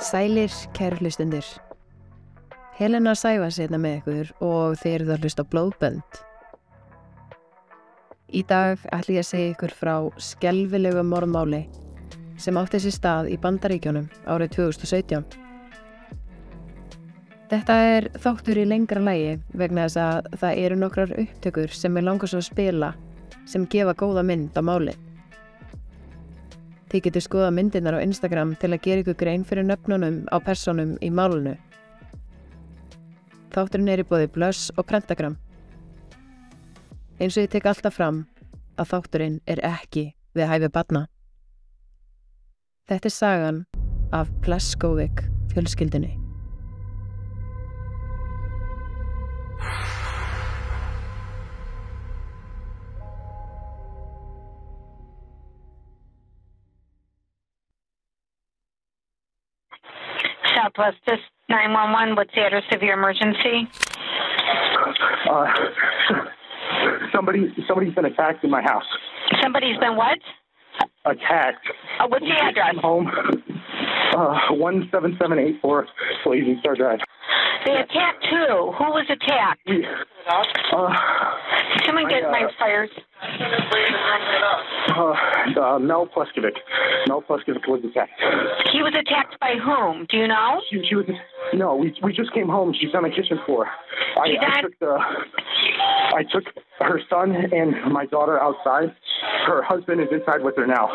Sælir, kæru hlustundir. Helena sæfa sérna með ykkur og þeir eru það að hlusta blóðbönd. Í dag ætlum ég að segja ykkur frá skelvilegu morðmáli sem átti sér stað í Bandaríkjónum árið 2017. Þetta er þáttur í lengra lægi vegna þess að það eru nokkrar upptökur sem er langast að spila sem gefa góða mynd á máli. Þið getur skoða myndirnar á Instagram til að gera ykkur grein fyrir nöfnunum á personum í málunu. Þátturinn er í bóði blöss og prentagram. Eins og ég tek alltaf fram að þátturinn er ekki við hæfi badna. Þetta er sagan af Pleskovic fjölskyldinni. Southwest this 911. What's the address of your emergency? Uh, somebody, somebody's been attacked in my house. Somebody's been what? Attacked. Uh, what's the address? Home. Uh, one seven seven eight four Blazing Star Drive. They attacked who? Who was attacked? Uh, Someone get I, my uh, fires. uh, uh, Mel Pleskovic. Mel Pleskovic was attacked. He was attacked by whom? Do you know? She, she was. No, we we just came home. She's on the kitchen floor. I, I took the. I took her son and my daughter outside. Her husband is inside with her now.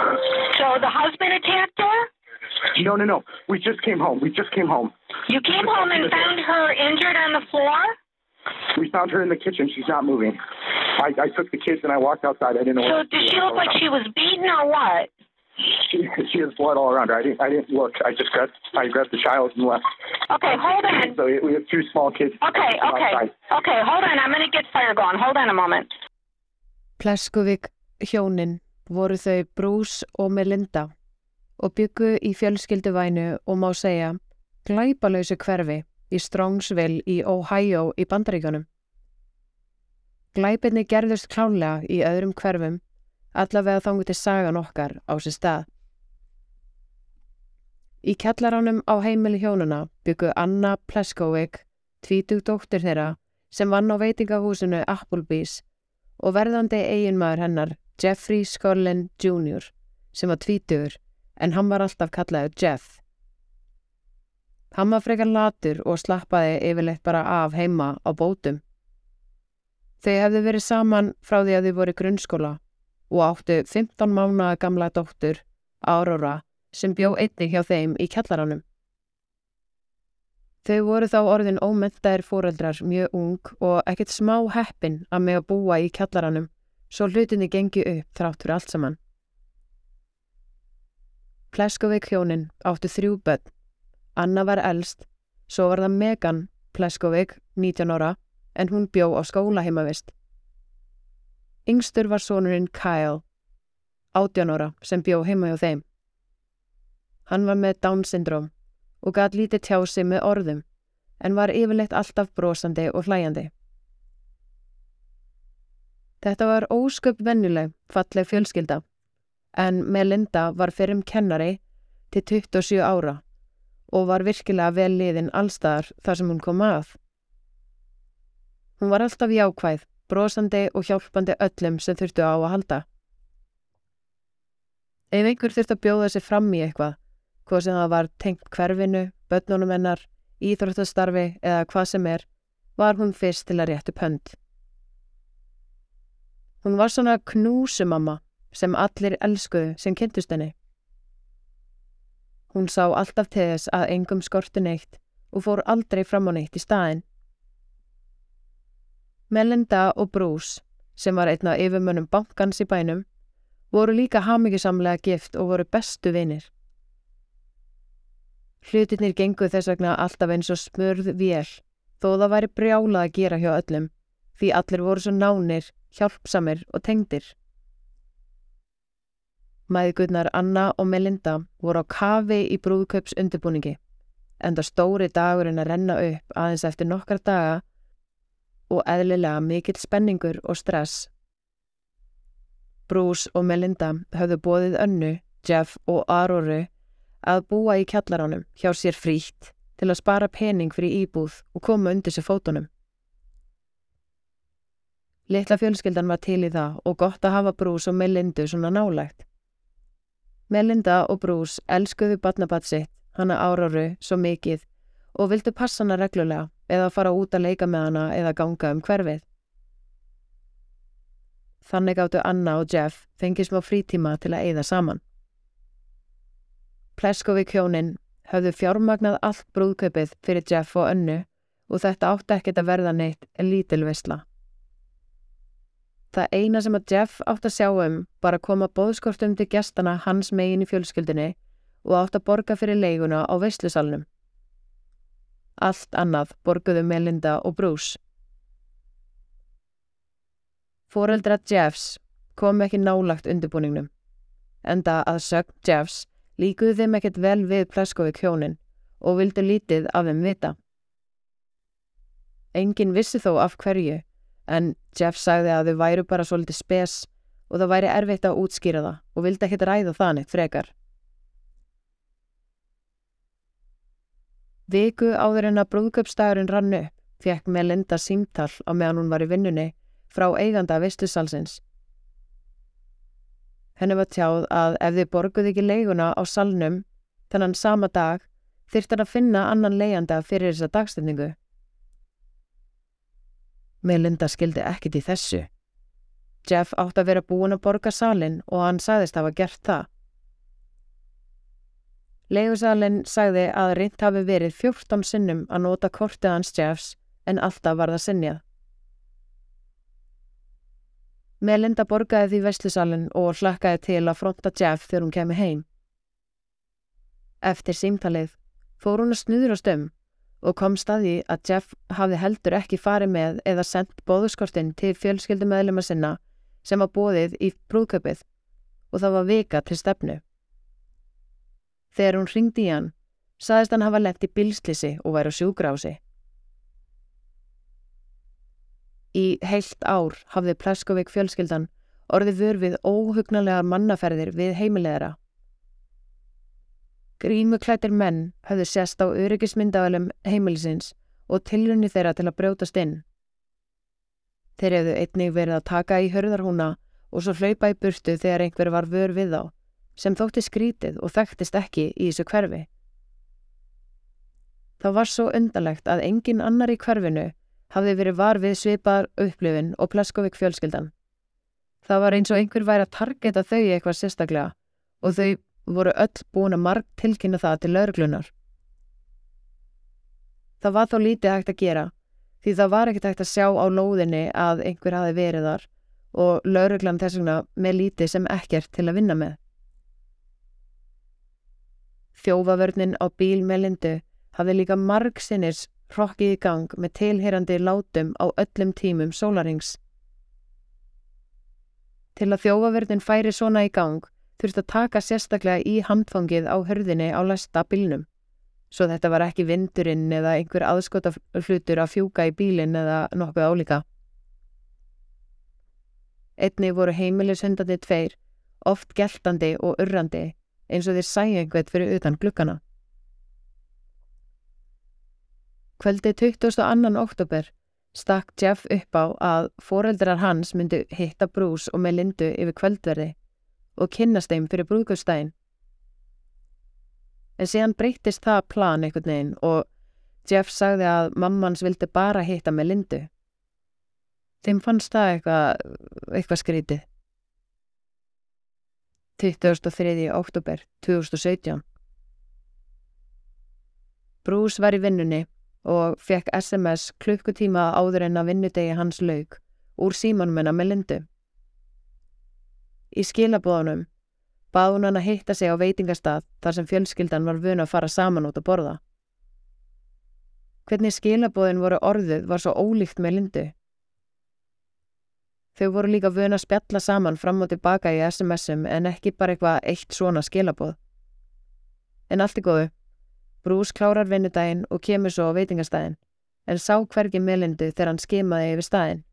So the husband attacked? No, no, no. We just came home. We just came home. You came home and found her injured on the floor? We found her in the kitchen. She's not moving. I, I took the kids and I walked outside. I didn't know. So what to does do. she look like she was beaten or what? She, she has blood all around her. I didn't. I didn't look. I just grabbed. I grabbed the child and left. Okay, hold on. So we we have two small kids. Okay, okay. outside. Okay, hold on. I'm going to get fire going. Hold on a moment. Pleskovic hjónin voru þau Bruce og Melinda og byggu í fjölskylduvænu og má segja glæpalausu hverfi í Strongsville í Ohio í Bandaríkjónum. Glæpinni gerðust klálega í öðrum hverfum allavega þangu til sagan okkar á sér stað. Í kjallaránum á heimili hjónuna byggu Anna Pleskovic, tvítug dóttir þeirra, sem vann á veitingahúsinu Applebee's og verðandi eiginmaður hennar Jeffrey Scollin Jr. sem var tvítugur en hann var alltaf kallaður Jeff. Hann var frekar latur og slappaði yfirleitt bara af heima á bótum. Þau hefðu verið saman frá því að þau voru grunnskóla og áttu 15 mánaða gamla dóttur, Aurora, sem bjó einnig hjá þeim í kjallaranum. Þau voru þá orðin ómentaðir fóreldrar mjög ung og ekkert smá heppin að með að búa í kjallaranum svo hlutinni gengi upp þrátt fyrir allt saman. Pleskovic hjónin áttu þrjú börn. Anna var elst, svo var það Megan Pleskovic, 19 ára, en hún bjó á skóla heimavist. Yngstur var sonurinn Kyle, 18 ára, sem bjó heima hjá þeim. Hann var með Down syndrom og gat lítið tjá sig með orðum, en var yfirleitt alltaf brosandi og hlæjandi. Þetta var ósköp venjuleg, falleg fjölskylda, en Melinda var fyrir um kennari til 27 ára og var virkilega vel liðin allstaðar þar sem hún kom að. Hún var alltaf jákvæð, brosandi og hjálpandi öllum sem þurftu á að halda. Ef einhver þurfti að bjóða sér fram í eitthvað, hvað sem það var tengt hverfinu, börnunum hennar, íþróttastarfi eða hvað sem er, var hún fyrst til að réttu pönd. Hún var svona knúsumamma sem allir elskuðu sem kynntust henni. Hún sá alltaf til þess að engum skorti neitt og fór aldrei fram á neitt í staðinn. Melinda og Bruce, sem var einn af yfirmönnum bankans í bænum, voru líka hamingjusamlega gift og voru bestu vinir. Hlutirnir gengu þess vegna alltaf eins og smurð vél, þó það væri brjálað að gera hjá öllum, því allir voru svo nánir, hjálpsamir og tengdir. Mæðgurnar Anna og Melinda voru á kafi í brúðkaups undirbúningi, enda stóri dagurinn að renna upp aðeins eftir nokkra daga og eðlilega mikill spenningur og stress. Bruce og Melinda höfðu bóðið önnu, Jeff og Aroru að búa í kjallaránum hjá sér frítt til að spara pening fyrir íbúð og koma undir sér fótunum. Litla fjölskyldan var til í það og gott að hafa Brús og Melindu svona nálægt. Melinda og Brús elskuðu badnabatt sitt, hana áráru, svo mikið og vildu passa hana reglulega eða fara út að leika með hana eða ganga um hverfið. Þannig áttu Anna og Jeff fengið smá frítíma til að eyða saman. Pleskovík hjónin höfðu fjármagnað allt brúðkaupið fyrir Jeff og önnu og þetta átti ekkert að verða neitt en lítilvisla. Það eina sem að Jeff átti að sjá um var að koma bóðskortum til gestana hans megin í fjölskyldinni og átti að borga fyrir leiguna á veistlusalnum. Allt annað borguðu Melinda og Bruce. Fóreldra Jeffs kom ekki nálagt undirbúningnum, enda að sögn Jeffs líkuðu þeim ekkert vel við Pleskovík hjónin og vildu lítið af þeim vita. Engin vissi þó af hverju, en Jeff sagði að þau væru bara svolítið spes og það væri erfitt að útskýra það og vildi ekkert ræða þannig frekar. Viku áður en að brúðköpstagurinn rann upp fekk Melinda símtall á meðan hún var í vinnunni frá eiganda vistusalsins Henni var tjáð að ef þið borguð ekki leiguna á salnum þannan sama dag þyrft hann að finna annan leianda fyrir þessa dagstendingu. Melinda skildi ekkit í þessu. Jeff átt að vera búin að borga salin og hann sagðist að hafa gert það. Leigusalinn sagði að reynd hafi verið 14 sinnum að nota kortið hans Jeffs en alltaf var það sinnjað. Melinda borgaði því vestlusalinn og hlakkaði til að fronta Jeff þegar hún kemi heim. Eftir símtalið fór hún að snuðrast um og kom staði að Jeff hafði heldur ekki farið með eða sendt bóðuskortinn til fjölskyldumöðlema sinna sem var bóðið í brúðköpið og það var vika til stefnu. Þegar hún ringdi í hann, saðist hann hafa lett í bilslisi og væri á sjúgrási. Í heilt ár hafði Pleskovík fjölskyldan orðið vör við óhugnalegar mannaferðir við heimilegara. Grímuklættir menn hafði sest á öryggismyndavalum heimilisins og tilrunni þeirra til að brjótast inn. Þeir hefðu einnig verið að taka í hörðarhúna og svo hlaupa í burtu þegar einhver var vör við þá, sem þótti skrítið og þekktist ekki í þessu hverfi. Það var svo undarlegt að engin annar í hverfinu hafði verið var við svipar upplifin og Pleskovík fjölskyldan. Það var eins og einhver væri að targeta þau eitthvað sérstaklega og þau voru öll búin að marg tilkynna það til lauruglunar. Það var þó lítið hægt að gera því það var ekkert hægt að sjá á lóðinni að einhver hafi verið þar og lauruglan þess vegna með lítið sem ekkert til að vinna með. Þjófavörnin á bíl með lindu hafði líka marg sinnir hrokkið í gang með tilherandi látum á öllum tímum sólarings. Til að þjófaverðin færi svona í gang þurft að taka sérstaklega í handfangið á hörðinni á læsta bílnum, svo þetta var ekki vindurinn eða einhver aðskota hlutur að fjúka í bílinn eða nokkuð álíka. Einni voru heimilishundandi tveir, oft geltandi og urrandi, eins og þeir sæði einhvert fyrir utan glukkana. Kvöldi 22. oktober stakk Jeff upp á að foreldrar hans myndi hitta Bruce og Melindu yfir kvöldverði og kynnast þeim fyrir brúðgöfstægin. En síðan breytist það plan einhvern veginn og Jeff sagði að mammans vildi bara hitta Melindu. Þeim fannst það eitthvað, eitthvað skrítið. 23. oktober 2017 Bruce var í vinnunni og fekk SMS klukkutíma áður en að vinnudegi hans laug úr símanum hennar með lindu. Í skilabóðunum bað hún hann að hitta sig á veitingastað þar sem fjölskyldan var vun að fara saman út að borða. Hvernig skilabóðin voru orðuð var svo ólíkt með lindu. Þau voru líka vun að spjalla saman fram og tilbaka í SMS-um en ekki bara eitthvað eitt svona skilabóð. En allt er góðu. Brús klárar vinnudaginn og kemur svo á veitingastæðin, en sá hvergi melindu þegar hann skimaði yfir staðin.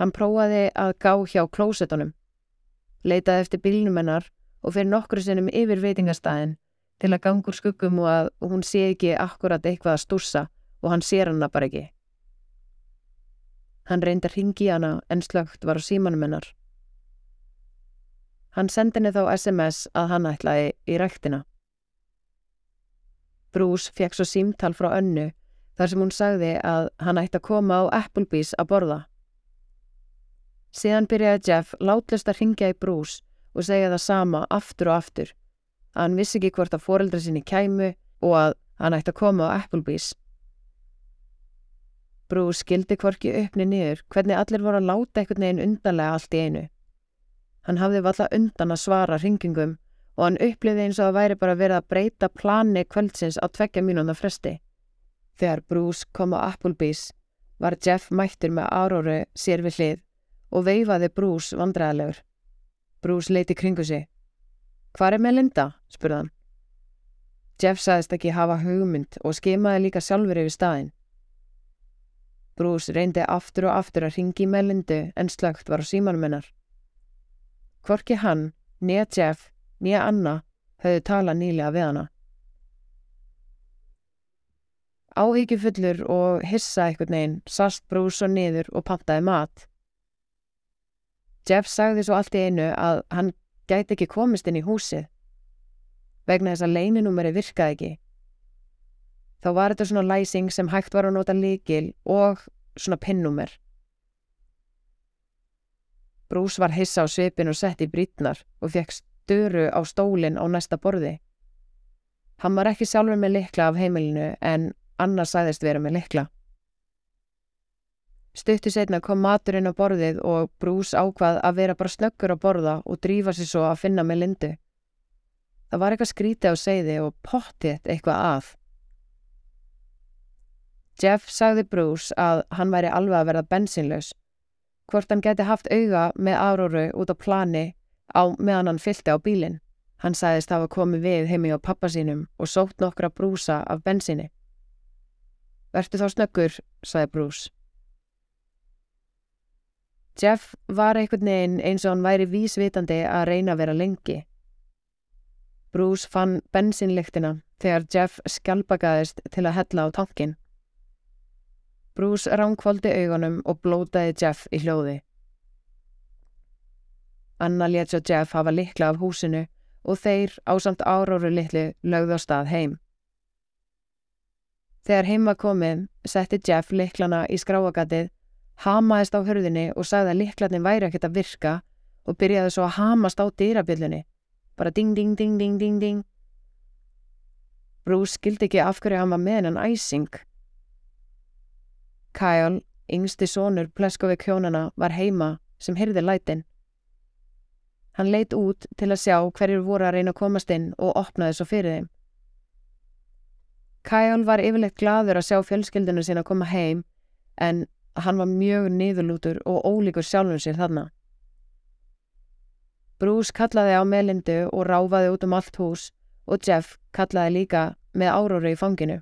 Hann prófaði að gá hjá klósetunum, leitaði eftir bílnum hennar og fyrir nokkru sinnum yfir veitingastæðin til að gangur skuggum og að hún sé ekki akkurat eitthvað að stússa og hann sér hana bara ekki. Hann reyndi að ringi hana en slögt var á símanum hennar. Hann sendi henni þá SMS að hann ætlaði í ræktina. Bruce fekk svo símtal frá önnu þar sem hún sagði að hann ætti að koma á Applebee's að borða. Síðan byrjaði Jeff látlust að ringja í Bruce og segja það sama aftur og aftur að hann vissi ekki hvort að foreldra sinni kæmu og að hann ætti að koma á Applebee's. Bruce skildi hvorki uppni niður hvernig allir voru að láta einhvern veginn undanlega allt í einu. Hann hafði valla undan að svara ringingum og hann upplifði eins og að væri bara verið að breyta plani kvöldsins á tveggja mínúna fresti. Þegar Bruce kom á Applebee's var Jeff mættur með áróru sér við hlið og veifaði Bruce vandræðalegur. Bruce leiti kringu sig. Hvar er Melinda? spurðan. Jeff sagðist ekki hafa hugmynd og skemaði líka sjálfur yfir staðin. Bruce reyndi aftur og aftur að ringi Melindu en slögt var á símanum hennar. Hvorki hann, nýja Jeff, nýja Anna höfðu talað nýlega við hana. Áhyggjufullur og hissa eitthvað neginn sast Bruce og niður og pantaði mat. Jeff sagði svo allt í einu að hann gæti ekki komist inn í húsið vegna þess að leininúmeri virkaði ekki. Þá var þetta svona læsing sem hægt var að nota líkil og svona pinnúmer. Bruce var hissa á svipin og sett í brítnar og fekk störu á stólinn á næsta borði. Hann var ekki sjálfur með likla af heimilinu en Anna sæðist vera með likla. Stuttu setna kom maturinn á borðið og Bruce ákvað að vera bara snöggur á borða og drífa sér svo að finna með lindu. Það var eitthvað skrítið á segði og pottið eitthvað að. Jeff sagði Bruce að hann væri alveg að verða bensinlaus. Hvort hann geti haft auga með áróru út á plani á meðan hann fylgti á bílinn. Hann sagðist hafa komið við heimi á pappa sínum og sótt nokkra brúsa af bensinni. Vertu þá snöggur, sagði Bruce. Jeff var einhvern veginn eins og hann væri vísvitandi að reyna að vera lengi. Bruce fann bensinlyktina þegar Jeff skjálpagaðist til að hella á tankin. Bruce ránkvaldi augunum og blótaði Jeff í hljóði. Anna let svo Jeff hafa likla af húsinu og þeir ásamt áróru litlu lögðu á stað heim. Þegar heim var komið, setti Jeff liklana í skráagatið, hamaðist á hörðinni og sagði að liklarnir væri ekkert að virka og byrjaði svo að hamast á dýrabillunni. Bara ding ding ding ding ding ding. Bruce skildi ekki af hverju hann var með hennan æsing. Kyle, yngsti sonur Pleskovík hjónana, var heima sem hyrði lætin. Hann leitt út til að sjá hverjur voru að reyna að komast inn og opnaði svo fyrir þeim. Kyle var yfirleitt gladur að sjá fjölskyldinu sín að koma heim en hann var mjög niðurlútur og ólíkur sjálfum sér þarna. Bruce kallaði á melindu og ráfaði út um allt hús og Jeff kallaði líka með áróri í fanginu.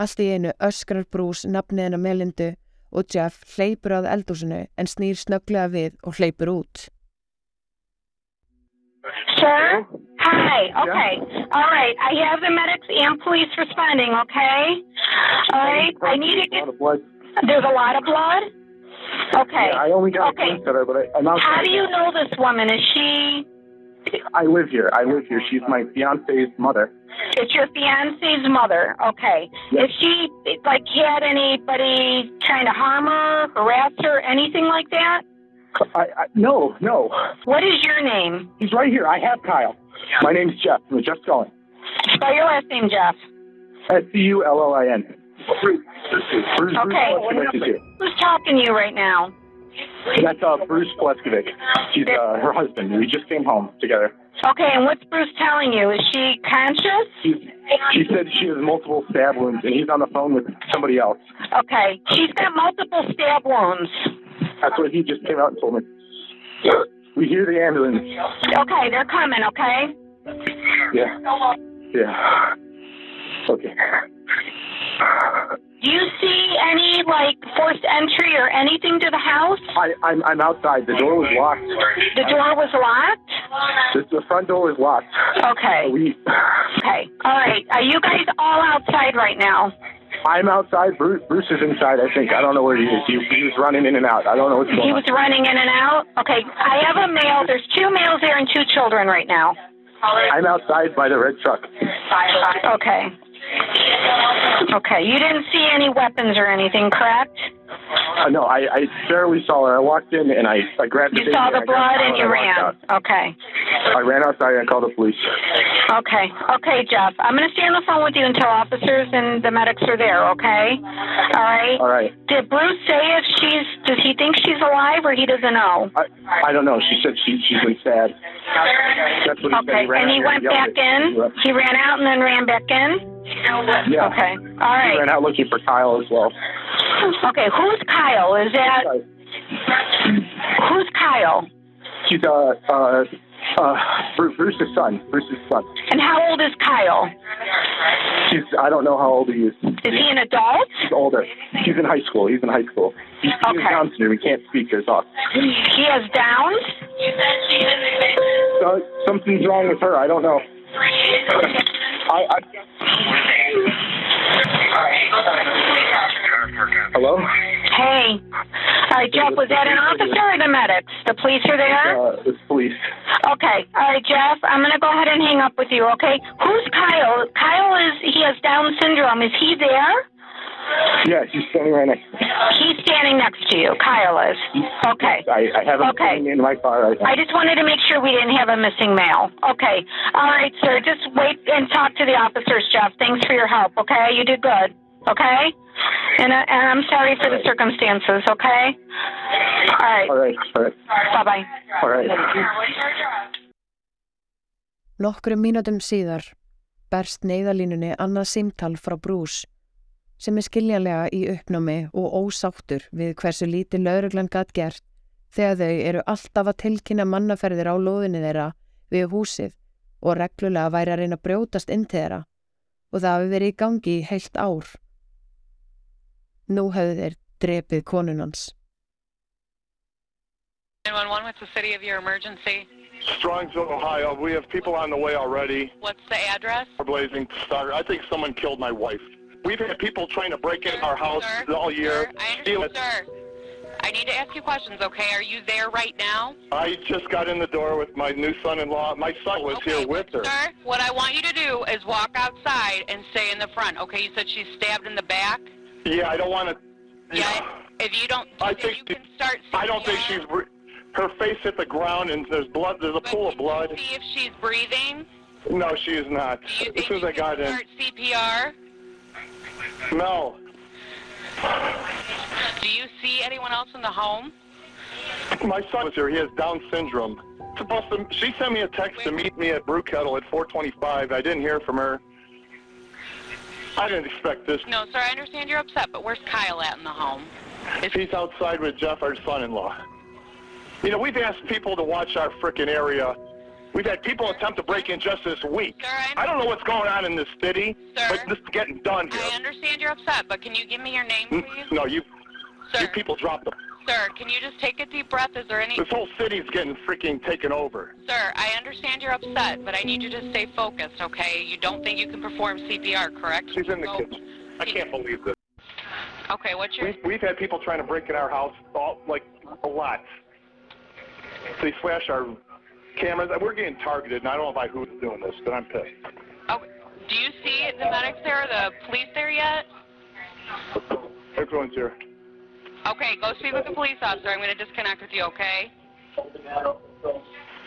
Allt í einu öskrar Bruce nafnið hennar Melindu og Jeff hleypur að eldúsinu en snýr snögglega við og hleypur út. Sir? Hi. Okay. All right. I have the medics and police responding, okay? All right. I need to get... There's a lot of blood? Okay. Yeah, I only got Okay. a glimpse at her, but I, I'm not. How do you know this woman? Is she... I live here. I live here. She's my fiance's mother. It's your fiance's mother. Okay. Yes. Is she, like, had anybody trying to harm her, harass her, anything like that? I, I, no, no. What is your name? He's right here. I have Kyle. My name's Jeff. I'm Jeff Scully. Spell your last name, Jeff. S C U L L I N. Bruce. Bruce Okay. Who's talking to you right now? That's uh, Bruce Pleskovic. He's uh, her husband. We just came home together. Okay, and what's Bruce telling you? Is she conscious? She's, she said she has multiple stab wounds, and he's on the phone with somebody else. Okay, she's got multiple stab wounds. That's what he just came out and told me. We hear the ambulance. Okay, they're coming, okay? Yeah. Yeah. Okay. Do you see any like forced entry or anything to the house? I, I'm, I'm outside. The door was locked. The door was locked? The, the front door is locked. Okay. We, Okay. All right. Are you guys all outside right now? I'm outside. Bruce, Bruce is inside. I think. I don't know where he is. He, he was running in and out. I don't know what's going on. He on. was running in and out? Okay. I have a male. There's two males there and two children right now. I'm outside by the red truck. Okay. Okay. You didn't see any weapons or anything, correct? Uh, no, I, I barely saw her. I walked in and I, I grabbed the You baby saw the blood and you ran. Okay. I ran outside and called the police. Okay. Okay, Jeff. I'm going to stay on the phone with you until officers and the medics are there, okay? All right. All right. Did Bruce say if she's, does he think she's alive or he doesn't know? I, I don't know. She said she, she's been sad. That's what he said. Okay. ran And he went back in? He ran out and then ran back in? Yeah. Okay. All right. He ran out looking for Kyle as well. Okay. Who's Kyle? Is that, who's Kyle? He's uh uh uh Bruce's son. Bruce's son. And how old is Kyle? He's I don't know how old he is. Is he an adult? He's older. He's in high school. He's in high school. He's, he's Okay. Down syndrome. He can't speak or talk. He has Downs? Uh, something's wrong with her. I don't know. I, I Hello? Hey. All right, Jeff, was that an officer or the medics? The police are there? Uh, it's police. Okay. All right, Jeff, I'm going to go ahead and hang up with you, okay? Who's Kyle? Kyle is, he has Down syndrome. Is he there? Yeah, he's standing right next to me. He's standing next to you. Kyle is. Okay. I, I have him Okay. in my car right now. I just wanted to make sure we didn't have a missing male. Okay. All right, sir. Just wait and talk to the officers, Jeff. Thanks for your help, okay? You did good, okay? And, uh, and I'm sorry for the circumstances, okay? All right. All right, all right, Bye-bye. all right. Nokkrum mínútum síðar berst neyðalínunni annað símtal frá Bruce sem er skiljanlega í uppnámi og ósáttur við hversu lítið lauruglan gatt gert þegar þau eru alltaf að tilkynna mannaferðir á lóðinni þeirra við húsið og reglulega væri að reyna að brjótast inn til þeirra og það hafi verið í gangi í heilt ár. Nú hefðu þeir drepið konunans. 911, what's the city of your emergency? Strongsville, Ohio. We have people on the way already. What's the address? We're blazing start. I think someone killed my wife. We've had people trying to break in our house Sir, all year. Sir, I understand, sir. I need to ask you questions, okay? Are you there right now? I just got in the door with my new son-in-law. My son was okay, here with her. Sir, what I want you to do is walk outside and stay in the front, okay? You said she's stabbed in the back? Yeah, I don't want to. Yeah. If you don't, I think you she- can start I don't think she's. Her face hit the ground and there's blood. There's a but pool of blood. See if she's breathing. No, she is not. Do you As soon as I got in, start CPR? no. Do you see anyone else in the home? My son was here. He has Down syndrome. Supposed to. She sent me a text to meet me at Brew Kettle at 4:25. I didn't hear from her. I didn't expect this. No, sir. I understand you're upset, but where's Kyle at in the home? Is He's outside with Jeff, our son-in-law. You know, we've asked people to watch our frickin' area. We've had people attempt to break in just this week. Sir, I I don't know what's going on in this city, Sir? but this is getting done here. I understand you're upset, but can you give me your name, mm, please? No, you, Sir, you people dropped them. Sir, can you just take a deep breath? Is there any... This whole city's getting freaking taken over. Sir, I understand you're upset, but I need you to stay focused, okay? You don't think you can perform CPR, correct? She's in the Go- kitchen. I can't believe this. Okay, what's your... We've, we've had people trying to break in our house, all, like a lot. They flash our cameras. We're getting targeted, and I don't know by who's doing this, but I'm pissed. Oh, do you see the medics there, or the police there yet? Everyone's here. Okay, go speak with the police officer. I'm going to disconnect with you, okay?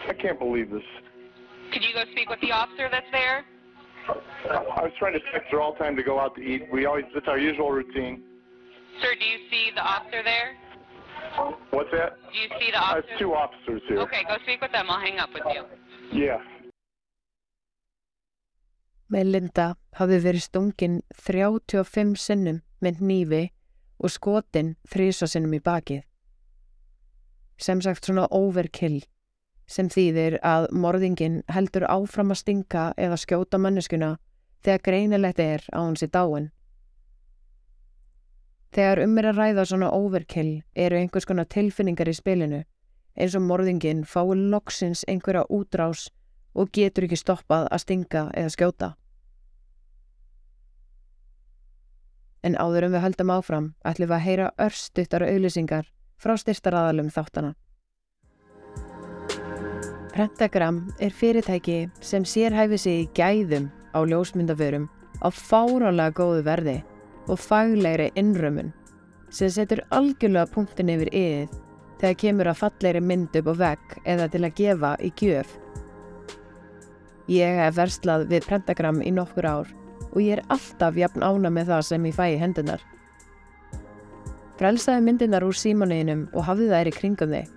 I can't believe this. Could you go speak with the officer that's there? I was trying to text her all time to go out to eat. We always, it's our usual routine. Sir, do you see the officer there? What's that? Do you see the I have officer? two officers here. Okay, go speak with them. I'll hang up with you. Yeah. Melinda hafði verið stungin 35 sinnum með hnífi og skotin þrísa sinnum í bakið. Sem sagt svona overkill, sem þýðir að morðingin heldur áfram að stinga eða skjóta manneskuna þegar greinilegt er að hún sé dáin. Þegar um er að ræða svona overkill eru einhvers konar tilfinningar í spilinu, eins og morðingin fái loksins einhverja útrás og getur ekki stoppað að stinga eða skjóta. En áður um við höldum áfram ætlum við að heyra örstuttar auðlýsingar frá styrstaraðalum þáttana. Pentagram er fyrirtæki sem sérhæfi sig í gæðum á ljósmyndaförum á fárálega góðu verði og faglegri innrömmun sem setur algjörlega punktin yfir yðið þegar kemur að fallegri mynd upp á vegg eða til að gefa í gjöf. Ég hef verslað við Pentagram í nokkur ár og ég er alltaf jafn ána með það sem ég fæ í hendunar. Frelsaði myndinar úr símanuðinum og hafði þær í kringum þig.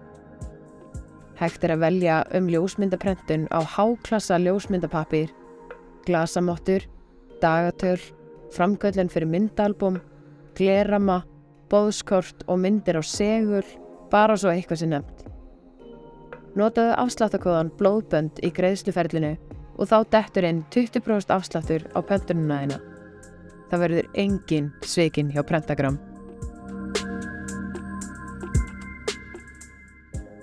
Hægt er að velja um ljósmyndaprentun á háklassa ljósmyndapapir, glasamottur, dagatöl, framgöllin fyrir myndalbum, glerama, bóðskort og myndir á segul, bara svo eitthvað sem nefnt. Notaðu afsláttakóðan blóðbönd í greiðsluferlinu og þá dettur inn 20% afsláttur á pöntununa þeina. Það verður engin svekin hjá Pentagram.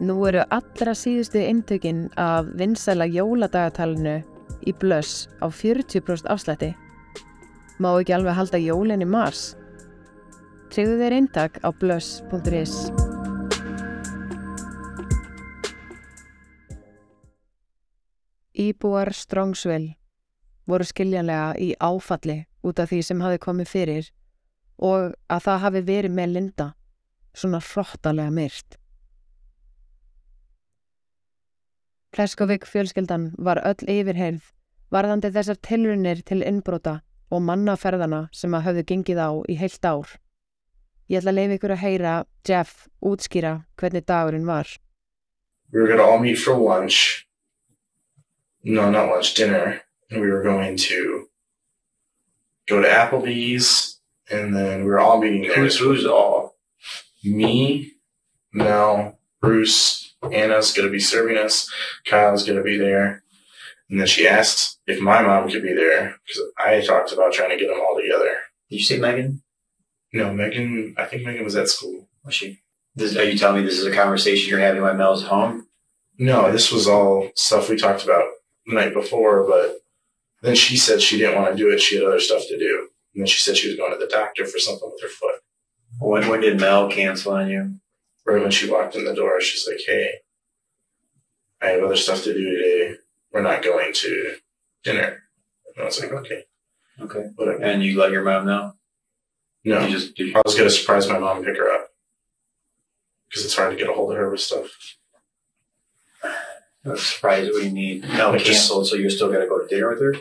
Nú eru allra síðustu intökin af vinsæla jóladagatalinu í blöss á 40% afslætti. Má ekki alveg halda jólinn í mars? Tryggðu þeir eintak á blöss.is. Íbúar Strongsville voru skiljanlega í áfalli út af því sem hafi komið fyrir og að það hafi verið með Linda svona hróttalega myrt. Pleskovík fjölskyldan var öll yfirheyrð varðandi þessar tilrunir til innbrota og mannaferðana sem að höfðu gengið á í heilt ár. Ég ætla að leiða ykkur að heyra Jeff útskýra hvernig dagurinn var. we were to all meet for lunch. No, not lunch, dinner. And we were going to go to Applebee's, and then we were all meeting there. Who's, who's all? Me, Mel, Bruce, Anna's going to be serving us. Kyle's going to be there. And then she asked if my mom could be there because I talked about trying to get them all together. Did you say Megan? No, Megan, I think Megan was at school. Was she? This, are you telling me this is a conversation you're having while Mel's home? No, this was all stuff we talked about the night before, but then she said she didn't want to do it. She had other stuff to do. And then she said she was going to the doctor for something with her foot. When, when did Mel cancel on you? Right when she walked in the door, she's like, Hey, I have other stuff to do today. We're not going to dinner. And I was like, Okay, Okay. whatever. And you let your mom know? No, You just you, I was going to surprise my mom and pick her up because it's hard to get a hold of her with stuff. I'm surprised what do you mean? Mel Like just- canceled, so you're still gonna go to dinner with her?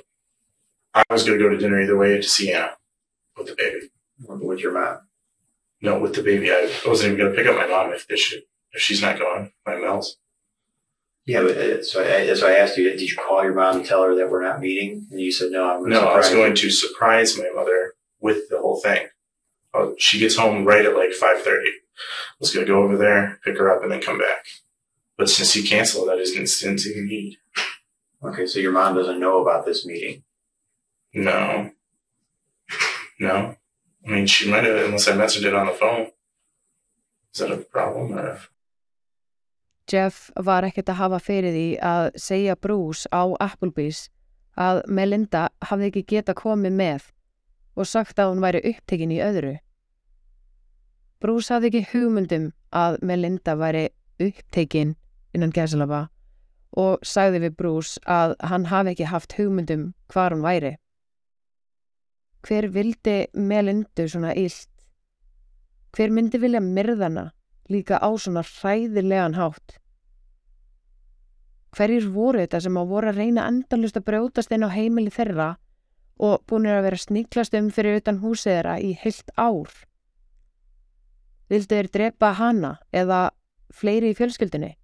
I was going to go to dinner either way to see Anna with the baby. Or with your mom? No, with the baby. I wasn't even going to pick up my mom if, if, she, if she's not going. My Mel's. Yeah, but uh, so I, so I asked you, did you call your mom and tell her that we're not meeting? And you said no. I'm gonna No, I was surprise going you." to surprise my mother with the whole thing. Uh, she gets home right at like five thirty. I was gonna go over there, pick her up, and then come back. But since you canceled, I just didn't, see the need. Okay, so your mom doesn't know about this meeting. No, no. I mean, she might have, unless I mentioned it on the phone. Is that a problem? Or Jeff var ekkert að hafa fyrir því að segja Bruce á Applebee's að Melinda hafði ekki geta komið með og sagt að hún væri upptekinn í öðru. Bruce hafði ekki hugmyndum að Melinda væri upptekinn innan gæsalaba og sagði við Bruce að hann hafi ekki haft hugmyndum hvar hún væri. Hver vildi Melindu svona illt? Hver myndi vilja myrðana líka á svona hræðilegan hátt? Hverjir voru þetta sem að voru að reyna endalust að brjótast inn á heimili þeirra og búinir að vera sniklast um fyrir utan húsið þeirra í heilt ár? Vildu þeir drepa hana eða fleiri í fjölskyldunni?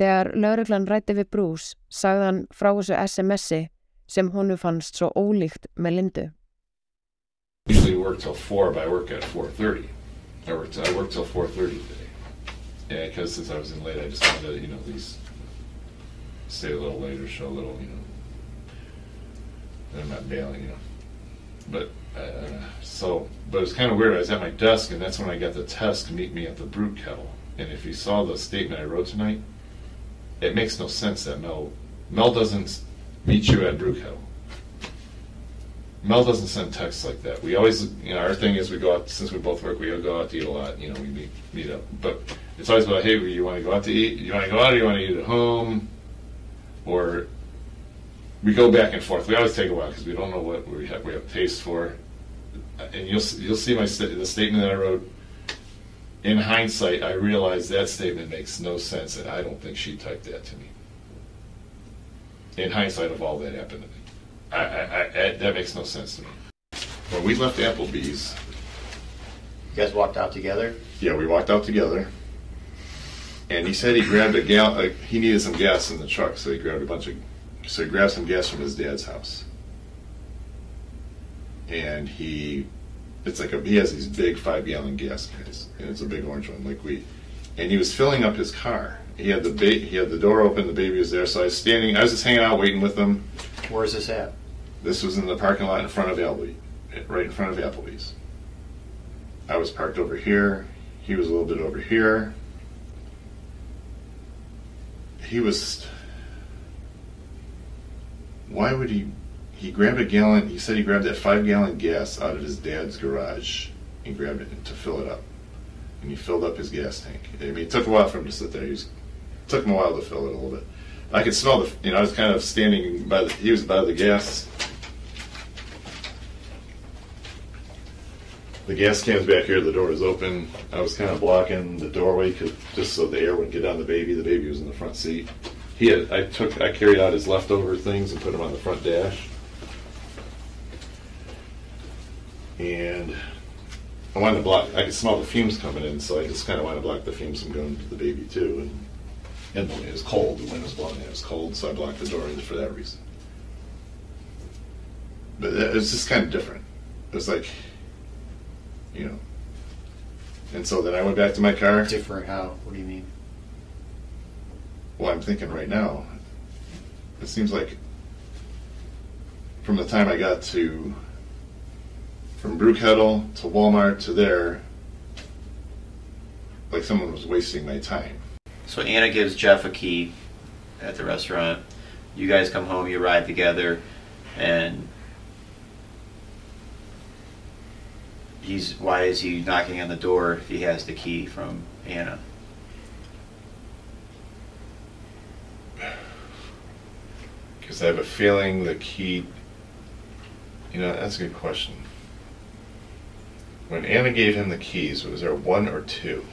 Þegar lauruglan rætti við frá þessu SMS-i sem honu fannst svo ólíkt með Lindu. Usually work till four, but I work at four thirty. I worked. I worked till four thirty today. Yeah, because since I was in late, I just wanted to, you know, at least stay a little later, show a little, you know, that I'm not bailing, you know. But Uh, so, but it was kind of weird. I was at my desk, and that's when I got the test to meet me at the Brute Kettle. And if you saw the statement I wrote tonight, it makes no sense that Mel Mel doesn't meet you at Kettle. Mel doesn't send texts like that. We always, you know, our thing is we go out since we both work. We go out to eat a lot. You know, we meet meet up, but it's always about hey, you want to go out to eat? You want to go out, or you want to eat at home? Or we go back and forth. We always take a while because we don't know what we have we have taste for. And you'll you'll see my sta- the statement that I wrote. In hindsight, I realize that statement makes no sense, and I don't think she typed that to me. In hindsight of all that happened to me, I, I, I, that makes no sense to me. When we left Applebee's, You guys walked out together. yeah, we walked out together, and he said he grabbed a gal. Uh, he needed some gas in the truck, so he grabbed a bunch of. So he grabbed some gas from his dad's house, and he, it's like a he has these big five gallon gas cans, and it's a big orange one, like we, and he was filling up his car. He had the ba- he had the door open, the baby was there, so I was standing. I was just hanging out, waiting with him. Where's this at? This was in the parking lot in front of Applebee, right in front of Applebee's. I was parked over here. He was a little bit over here. He was. Why would he? He grabbed a gallon. He said he grabbed that five gallon gas out of his dad's garage and grabbed it to fill it up. And he filled up his gas tank. I mean, it took a while for him to sit there. He was, took him a while to fill it a little bit. I could smell the. You know, I was kind of standing by the. He was by the gas The gas can's back here. The door is open. I was kind of blocking the doorway just so the air wouldn't get on the baby. The baby was in the front seat. He had. I took. I carried out his leftover things and put them on the front dash. And I wanted to block. I could smell the fumes coming in, so I just kind of wanted to block the fumes from going to the baby too. And and the it was cold. The wind was blowing. It was cold, so I blocked the door for that reason. But it was just kind of different. It was like you know. And so then I went back to my car. Different how? What do you mean? Well, I'm thinking right now, it seems like from the time I got to, from brew kettle to Walmart to there, like someone was wasting my time. So Anna gives Jeff a key at the restaurant. You guys come home, you ride together, and he's why is he knocking on the door if he has the key from Anna? Because I have a feeling the key. You know, that's a good question. When Anna gave him the keys, was there one or two?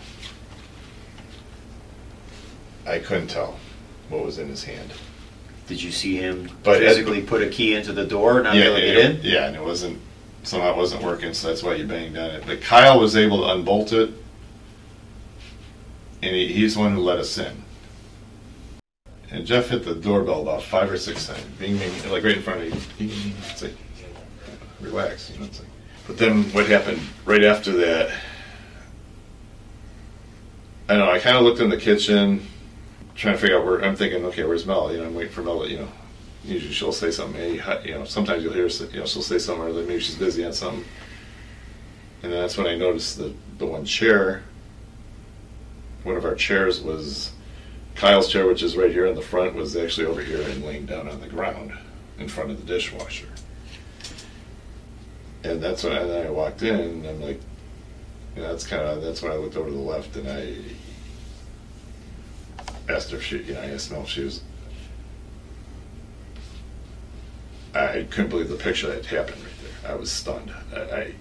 I couldn't tell what was in his hand. Did you see him But physically put a key into the door, not be able to get it- in? Yeah, and it wasn't somehow it wasn't working, so that's why you banged on it. But Kyle was able to unbolt it, and he, he's the one who let us in. And Jeff hit the doorbell about five or six times, bing, bing, like right in front of you. Bing, bing, bing. It's like, relax, you know. It's like, but then what happened right after that? I know. I kind of looked in the kitchen, trying to figure out where. I'm thinking, okay, where's Mel? You know, I'm waiting for Mel. You know, usually she'll say something. You know, sometimes you'll hear, you know, she'll say something, or maybe she's busy on something. And then that's when I noticed the the one chair. One of our chairs was Kyle's chair, which is right here in the front, was actually over here and laying down on the ground in front of the dishwasher. And that's when and then I walked in, and I'm like, that's kind of that's when I looked over to the left, and I asked her if she, you know, I asked Mel if she was. I couldn't believe the picture that happened right there. I was stunned. I, I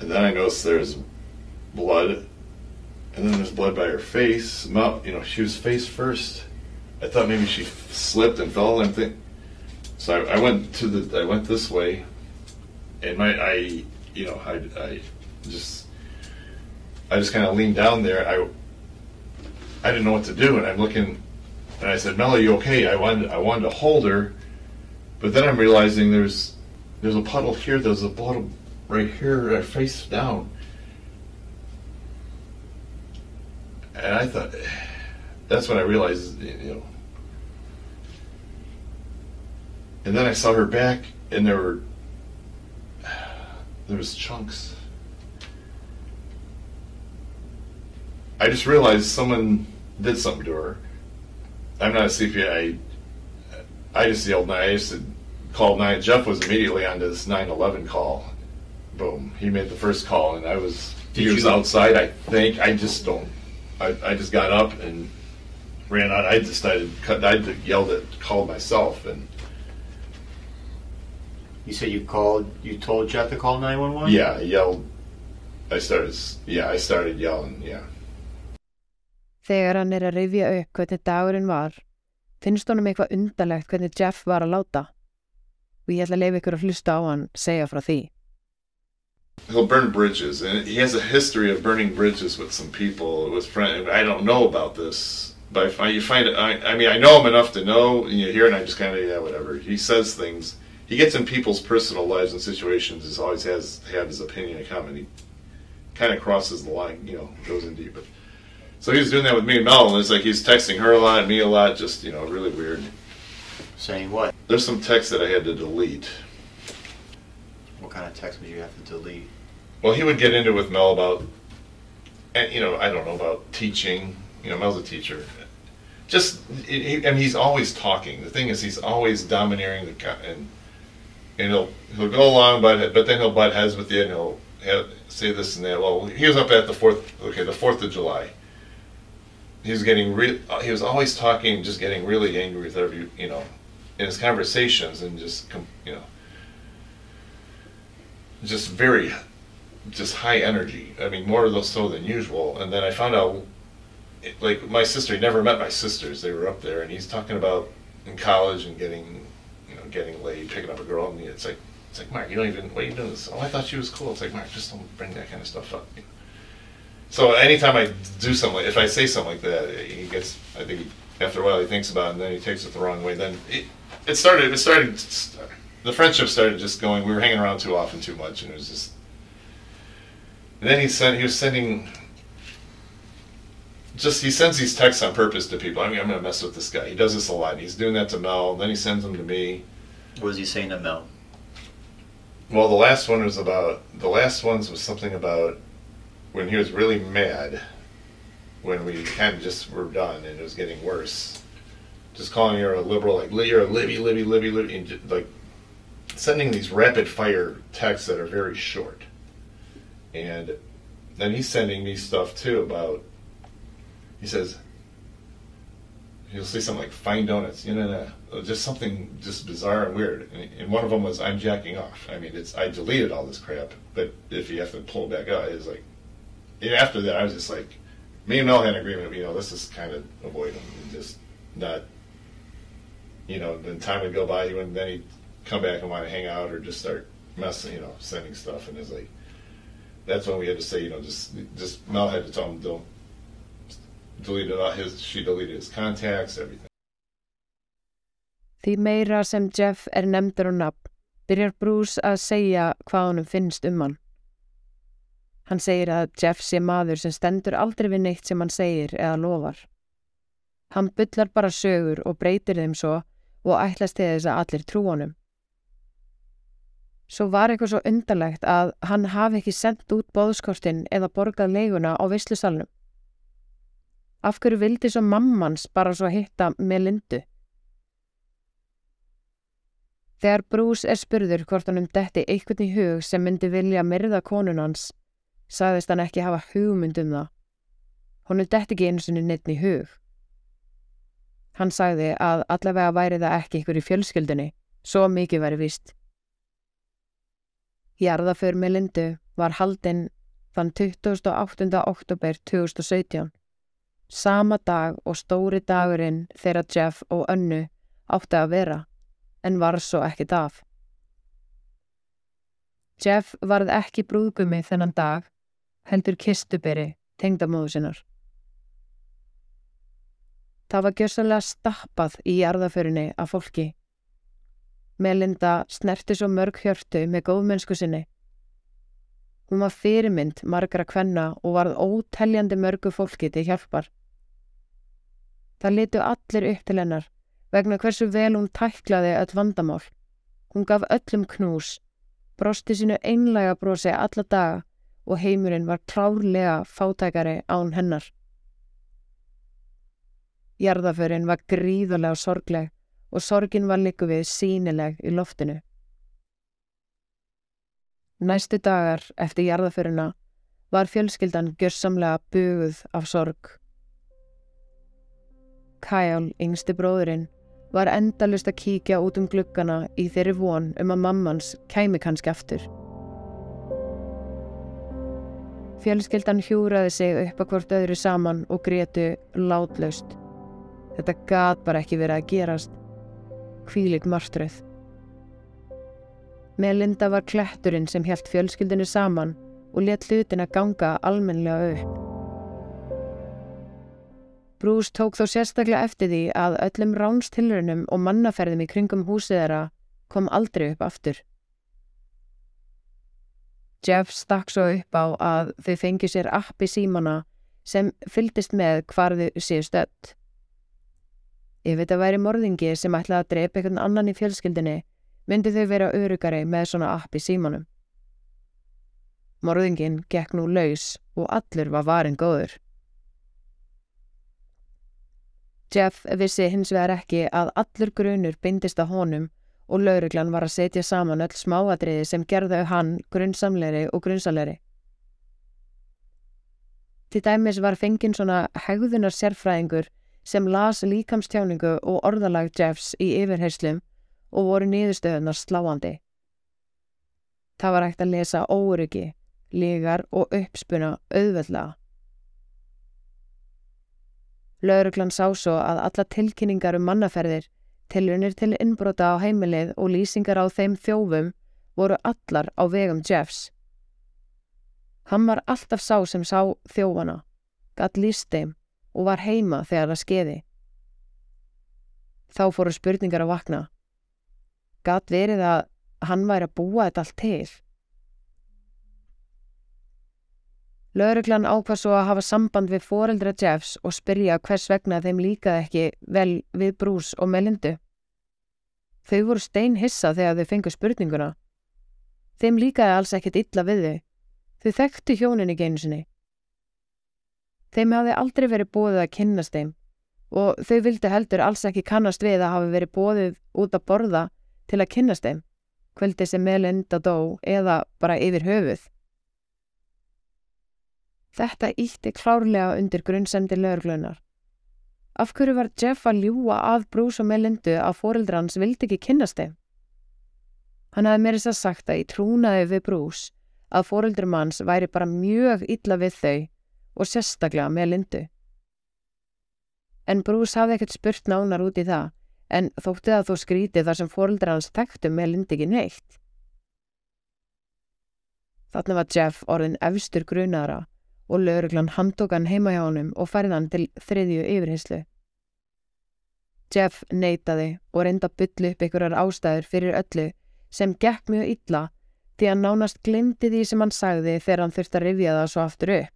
and then I noticed there's blood, and then there's blood by her face. Mouth, you know, she was face first. I thought maybe she slipped and fell. And think, so I, went to the, I went this way, and my, I, you know, I, I just, I just kind of leaned down there. I, I didn't know what to do, and I'm looking, and I said, "Mel, are you okay?" I wanted, I wanted to hold her, but then I'm realizing there's, there's a puddle here. There's a puddle right here, face down. And I thought, that's when I realized, you know, And then I saw her back, and there were there was chunks. I just realized someone did something to her. I'm not a CPI. I just yelled. I just called nine. Jeff was immediately on this 911 call. Boom. He made the first call, and I was. he Did was you- outside. I think. I just don't. I, I just got up and ran out. I decided. I yelled it. Called myself, and You said you called, you told Jeff to call 911? yeah, I yelled. I started. Yeah, I started yelling. Yeah. Þegar hann er að rifja upp hvernig dagurinn var, finnst honum eitthvað undarlegt hvernig Jeff var að láta. Og ég ætla að leifa ykkur að hlusta á hann segja frá því. he'll burn bridges, and he has a history of burning bridges with some people. With friends, I don't know about this, but I find you find it. I, I mean, I know him enough to know. And you hear, it and I just kind of yeah, whatever. He says things. He gets in people's personal lives and situations. Is always has have his opinion and comment. He kind of crosses the line, you know, goes in deep. But so he was doing that with me and Mel, and it's like he's texting her a lot, me a lot, just you know, really weird. Saying what? There's some texts that I had to delete. What kind of text would you have to delete? Well, he would get into it with Mel about, and you know, I don't know about teaching. You know, Mel's a teacher. Just, and he's always talking. The thing is, he's always domineering the and and he'll he'll go along, but but then he'll butt heads with you, and he'll have, say this and that. Well, he was up at the fourth. Okay, the Fourth of July. He was getting He was always talking, just getting really angry with every you know, in his conversations, and just you know, just very just high energy. I mean, more so than usual. And then I found out, like my sister, he never met my sisters. They were up there, and he's talking about in college and getting, getting laid, picking up a girl. And it's like, it's like Mark, you don't even. What are you doing this? Oh, I thought she was cool. It's like Mark, just don't bring that kind of stuff up. So anytime I do something, like, if I say something like that, he gets. I think after a while he thinks about it, and then he takes it the wrong way. Then it, it started. It started. The friendship started just going. We were hanging around too often, too much, and it was just and then he sent he was sending just he sends these texts on purpose to people. I mean, I'm gonna mess with this guy. He does this a lot. He's doing that to Mel. Then he sends them to me. What was he saying to Mel? Well, the last one was about the last ones was something about when he was really mad when we kind of just were done and it was getting worse. Just calling her a liberal, like you're a Libby, Libby, Libby, Libby, and ju- like sending these rapid fire texts that are very short. And then he's sending me stuff too about. He says. He'll say something like "fine donuts," you know, uh, just something just bizarre and weird. And, one of them was "I'm jacking off." I mean, it's I deleted all this crap, but if you have to pull it back out, it's like. And after that, I was just like, me and Mel had an agreement. You know, let's just kind of avoid him and just not. You know, then time would go by, and then he'd come back and want to hang out or just start messing, you know, sending stuff, and it's like. That's when we had to say, you know, just just Mel had to tell him don't delete it all his she deleted his contacts, everything. Því meira sem Jeff er nefndur á nafn, byrjar Bruce að segja hvað honum finnst um hann. Hann segir að Jeff sé maður sem stendur aldrei við neitt sem hann segir eða lofar. Hann bullar bara sögur og breytir þeim svo og ætlast til þess að allir trú honum. Svo var eitthvað svo undarlegt að hann hafi ekki sendt út bóðskortin eða borgað leiguna á veislusalnum. Af hverju vildi svo mammans bara svo hitta með lindu? Þegar Bruce er spurður hvort hann um detti einhvern í hug sem myndi vilja myrða konun hans, sagðist hann ekki hafa hugmynd um það. Honum detti ekki einu sinni neitt í hug. Hann sagði að allavega væri það ekki ykkur í fjölskyldunni, svo mikið væri víst. Jarðaför með Lindu var haldinn þann 28. oktober 2017, sama dag og stóri dagurinn þegar Jeff og Önnu átti að vera en var svo ekkit af. Jeff varð ekki brúðgumi þennan dag, heldur kistuberi tengdamóðu sinnar. Það var gjössalega stappað í jarðaförinni af fólki. Melinda snerti svo mörg hjörtu með góðmennsku sinni. Hún var fyrirmynd margra kvenna og varð óteljandi mörgu fólki til hjálpar. Það litu allir upp til hennar vegna hversu vel hún tæklaði öll vandamál. Hún gaf öllum knús, brosti sínu einlega brosi alla daga og heimurinn var klárlega fátækari án hennar. Jarðaförin var gríðulega sorgleg og sorgin var líku við sínileg í loftinu. Næstu dagar eftir jarðaförina var fjölskyldan gjörsamlega buguð af sorg. Kyle, yngsti bróðurinn, var endalust að kíkja út um gluggana í þeirri von um að mammans kæmi kannski aftur. Fjölskyldan hjúraði sig upp að hvort öðru saman og gretu látlaust. Þetta gat bara ekki verið að gerast. Hvílig martröð. Melinda var kletturinn sem helt fjölskyldinu saman og let hlutin að ganga almenlega upp. Bruce tók þó sérstaklega eftir því að öllum ránstilrunum og mannaferðum í kringum húsið þeirra kom aldrei upp aftur. Jeff stakk svo upp á að þau fengi sér appi símana sem fyldist með hvar þau séu stödd. Ef þetta væri morðingi sem ætlaði að drepa einhvern annan í fjölskyldinni, myndi þau vera örugari með svona appi símanum. Morðingin gekk nú laus og allur var varin góður. Jeff vissi hins vegar ekki að allur grunur bindist að honum og lauruglan var að setja saman öll smáadriði sem gerðu hann grunnsamleiri og grunnsalegri. Til dæmis var fenginn svona hegðunar sérfræðingur sem las líkamstjáningu og orðalag Jeffs í yfirheyslum og voru niðurstöðunar sláandi. Það var hægt að lesa óryggi, lígar og uppspuna auðveldlega. Lauruglan sá svo að alla tilkynningar um mannaferðir, tilunir til innbrota á heimilið og lýsingar á þeim þjófum voru allar á vegum Jeffs. Hann var alltaf sá sem sá þjófana, gatt líst þeim og var heima þegar það skeiði. Þá fóru spurningar að vakna. Gatt verið að hann væri að búa þetta allt til. Lauruglan ákvað svo að hafa samband við foreldra Jeffs og spyrja hvers vegna þeim líkaði ekki vel við Bruce og Melindu. Þau voru stein hissa þegar þau fengu spurninguna. Þeim líkaði alls ekkit illa við þau. Þau þekktu hjónin í geinu sinni. Þeim hafi aldrei verið bóðið að kynnast þeim og þau vildi heldur alls ekki kannast við að hafi verið bóðið út að borða til að kynnast þeim, kvöldi sem Melinda dó eða bara yfir höfuð. Þetta ítti klárlega undir grunnsendi lögurglönar. Af hverju var Jeff að ljúa að Bruce og Melindu að fóreldra hans vildi ekki kynast þeim? Hann hafði meirist að sagt að í trúnaði við Bruce að fóreldrum hans væri bara mjög illa við þau og sérstaklega Melindu. En Bruce hafði ekkert spurt nánar út í það en þótti að þú skrítið þar sem fóreldra hans þekktu Melindu ekki neitt. Þannig var Jeff orðin efstur grunaðara og lauruglan handtók hann heima hjá honum og færði hann til þriðju yfirheyslu. Jeff neytaði og reynda að byllu upp einhverjar ástæður fyrir öllu sem gekk mjög illa því hann nánast glimti því sem hann sagði þegar hann þurfti að rifja það svo aftur upp.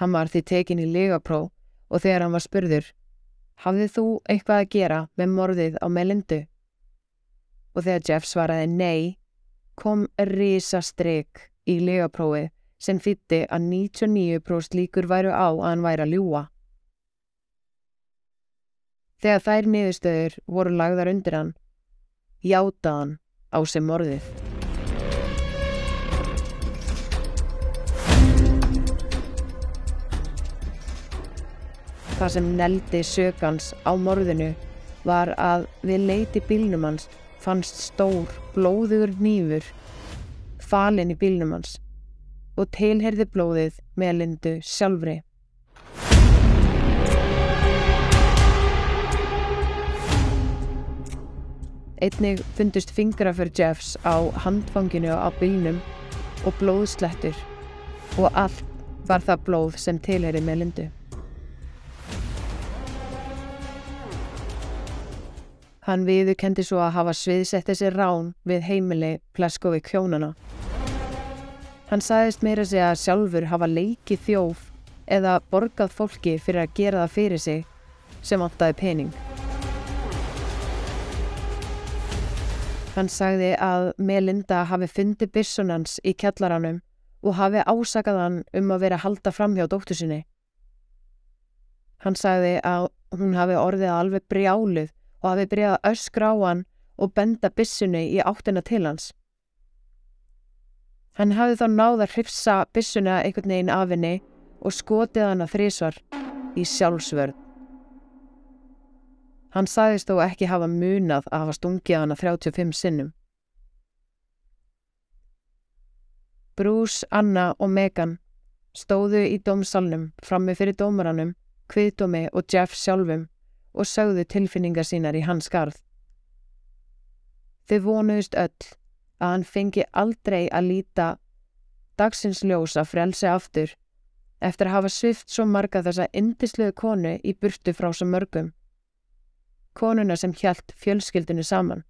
Hann var því tekin í legapróf og þegar hann var spurður hafðið þú eitthvað að gera með morðið á melindu? Og þegar Jeff svaraði nei kom risa stryk í legaprófið sem þýtti að 99% líkur væru á að hann væri að ljúa. Þegar þær niðurstöður voru lagðar undir hann, játa hann á sem morðið. Það sem neldi sökans á morðinu var að við leiti bílnum hans fannst stór, blóðugur nýfur falin í bílnum hans og tilherði blóðið með lindu sjálfri. Einnig fundust fingrafur Jeffs á handfanginu á bylnum og blóðslettur og allt var það blóð sem tilherði með lindu. Hann viðu kendi svo að hafa sviðsett þessi rán við heimili Pleskovík hjónana. Hann sagðist meira sig að sjálfur hafa leikið þjóf eða borgað fólki fyrir að gera það fyrir sig sem vantaði pening. Hann sagði að Melinda hafi fundið byssunans í kjallaranum og hafi ásakað hann um að vera halda fram hjá dóttu sinni. Hann sagði að hún hafi orðið alveg brjálið og hafi byrjað að öskra á hann og benda byssunni í áttina til hans. Hann hafi þá náð að hrifsa byssuna einhvern veginn af henni og skotið hana þrísvar í sjálfsvörð. Hann sagðist þó ekki hafa munað að hafa stungið hana 35 sinnum. Bruce, Anna og Megan stóðu í dómsalnum frammi fyrir dómaranum, Kviðdómi og Jeff sjálfum og sögðu tilfinningar sínar í hans garð. Þau vonuðist öll að hann fengi aldrei að líta dagsins ljósa frelsi aftur eftir að hafa svift svo marga þessa indisluðu konu í burtu frá svo mörgum. Konuna sem hjælt fjölskyldinu saman.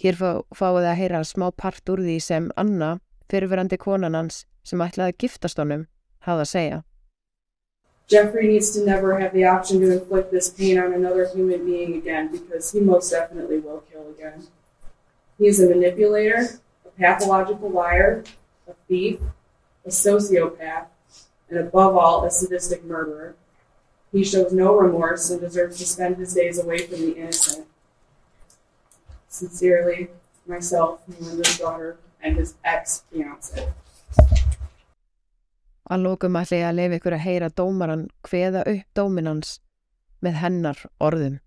Hér fá, fáið að heyra smá part úr því sem Anna, fyrirverandi konan hans sem ætlaði að giftast honum, hafði að segja. Jeffrey needs to never have the option to inflict this pain on another human being again because he most definitely will kill again. He is a manipulator, a pathological liar, a thief, a sociopath, and above all, a sadistic murderer. He shows no remorse and deserves to spend his days away from the innocent. Sincerely, myself, Melinda's daughter, and his ex-fiance. Að lókum ætla ég að lefa ykkur að heyra dómaran hveða upp dóminans með hennar orðum.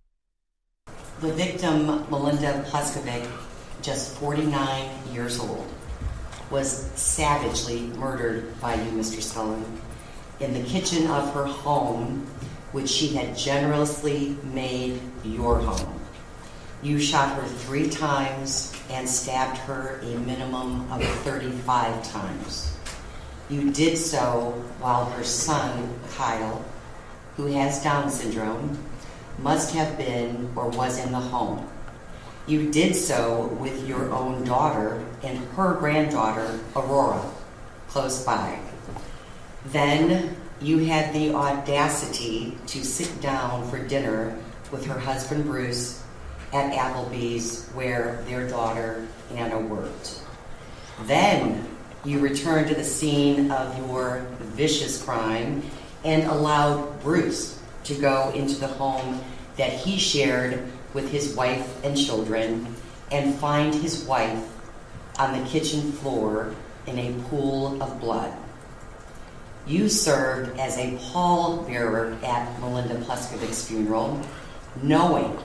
The victim, Melinda Pleskovic, just 49 years old, was savagely murdered by you, Mr. Scullen, in the kitchen of her home, which she had generously made your home. You shot her three times and stabbed her a minimum of 35 times. You did so while her son, Kyle, who has Down syndrome, must have been or was in the home. You did so with your own daughter and her granddaughter, Aurora, close by. Then you had the audacity to sit down for dinner with her husband, Bruce, at Applebee's, where their daughter, Anna, worked. Then you returned to the scene of your vicious crime and allowed Bruce to go into the home that he shared with his wife and children and find his wife on the kitchen floor in a pool of blood. You served as a pallbearer at Melinda Pleskovic's funeral, knowing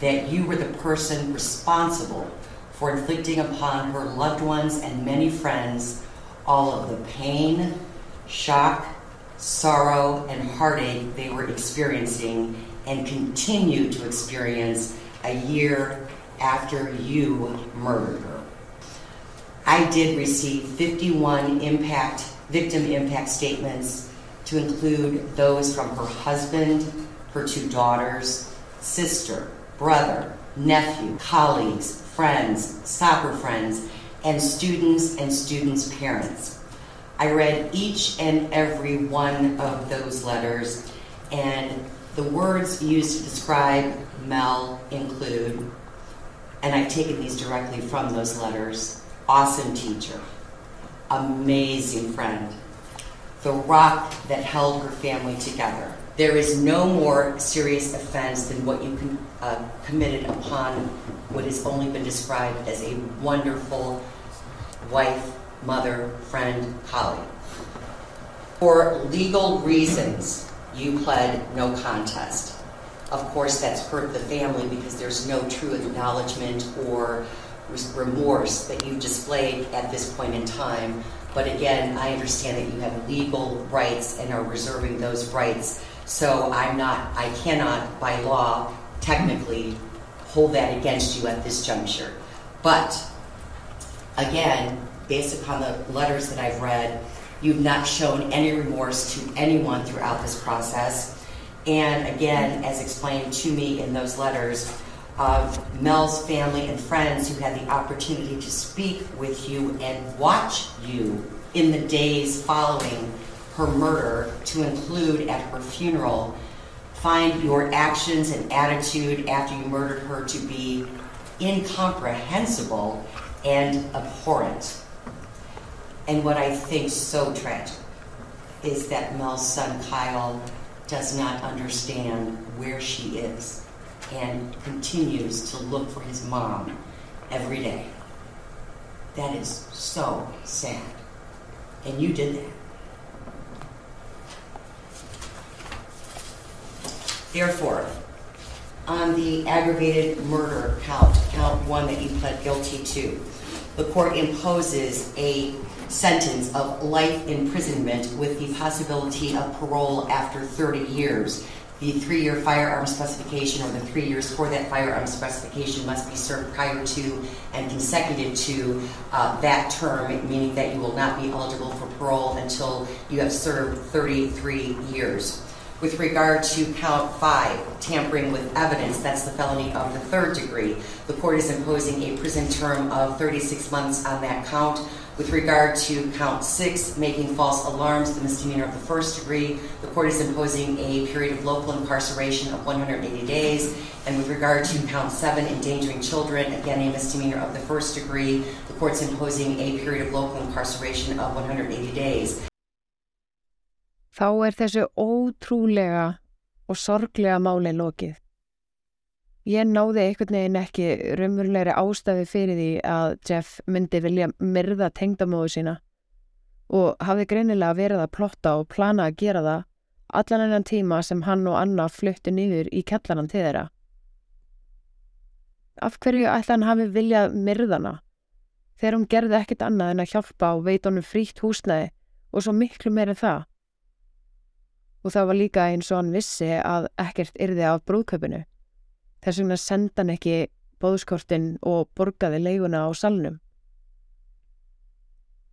that you were the person responsible for inflicting upon her loved ones and many friends all of the pain, shock, sorrow, and heartache they were experiencing and continue to experience a year after you murdered her. I did receive 51 impact victim impact statements to include those from her husband, her two daughters, sister, brother, nephew, colleagues, friends, soccer friends, and students and students' parents. I read each and every one of those letters, and the words used to describe Mel include, and I've taken these directly from those letters awesome teacher, amazing friend, the rock that held her family together. There is no more serious offense than what you uh, committed upon what has only been described as a wonderful wife, mother, friend, colleague. For legal reasons, you pled no contest. Of course, that's hurt the family because there's no true acknowledgement or remorse that you've displayed at this point in time. But again, I understand that you have legal rights and are reserving those rights. So I'm not, I cannot, by law, technically hold that against you at this juncture. But again, based upon the letters that I've read, you've not shown any remorse to anyone throughout this process. And again, as explained to me in those letters, of Mel's family and friends who had the opportunity to speak with you and watch you in the days following her murder to include at her funeral find your actions and attitude after you murdered her to be incomprehensible and abhorrent. And what I think so tragic is that Mel's son Kyle does not understand where she is and continues to look for his mom every day. That is so sad. And you did that. Therefore, on the aggravated murder count, count one that you pled guilty to, the court imposes a sentence of life imprisonment with the possibility of parole after 30 years. The three year firearm specification or the three years for that firearm specification must be served prior to and consecutive to uh, that term, meaning that you will not be eligible for parole until you have served 33 years. With regard to count five, tampering with evidence, that's the felony of the third degree. The court is imposing a prison term of 36 months on that count. With regard to count six, making false alarms, the misdemeanor of the first degree, the court is imposing a period of local incarceration of 180 days. And with regard to count seven, endangering children, again a misdemeanor of the first degree, the court's imposing a period of local incarceration of 180 days. Þá er þessu ótrúlega og sorglega máli lokið. Ég náði einhvern veginn ekki raunverulegri ástafi fyrir því að Jeff myndi vilja myrða tengdamóðu sína og hafði greinilega verið að plotta og plana að gera það allan enn tíma sem hann og Anna fluttu nýður í kellanan til þeirra. Af hverju ætla hann hafi viljað myrðana þegar hún gerði ekkit annað en að hjálpa og veit honum frítt húsnæði og svo miklu meira það? Og það var líka eins og hann vissi að ekkert yrði af brúðköpunu. Þess vegna senda hann ekki bóðskortin og borgaði leiguna á salnum.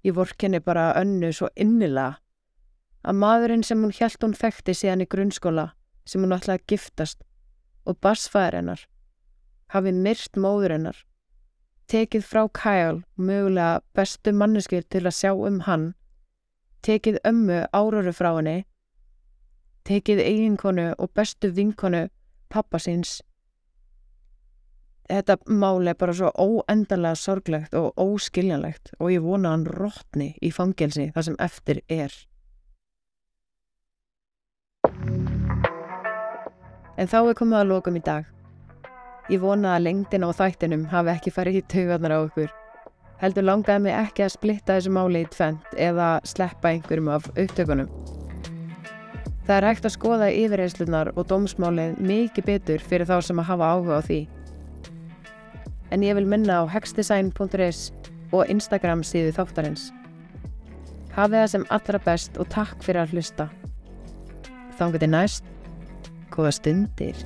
Ég vorkenni bara önnu svo innilega að maðurinn sem hún hjælt hún þekkti síðan í grunnskóla sem hún ætlaði að giftast og barsfæðir hennar hafi myrt móður hennar tekið frá Kyle mögulega bestu manneskir til að sjá um hann tekið ömmu áraru frá henni tekið eiginkonu og bestu vinkonu pappa síns. Þetta mál er bara svo óendanlega sorglegt og óskiljanlegt og ég vona hann rótni í fangelsi það sem eftir er. En þá er komið að lokum í dag. Ég vona að lengdin á þættinum hafi ekki farið í taugarnar á okkur. Heldur langaði mig ekki að splitta þessu máli í tvent eða sleppa einhverjum af upptökunum. Það er hægt að skoða yfirreyslunar og dómsmálið mikið betur fyrir þá sem að hafa áhuga á því. En ég vil minna á hexdesign.is og Instagram síðu þáttarins. Hafið það sem allra best og takk fyrir að hlusta. Þá getur næst, góða stundir.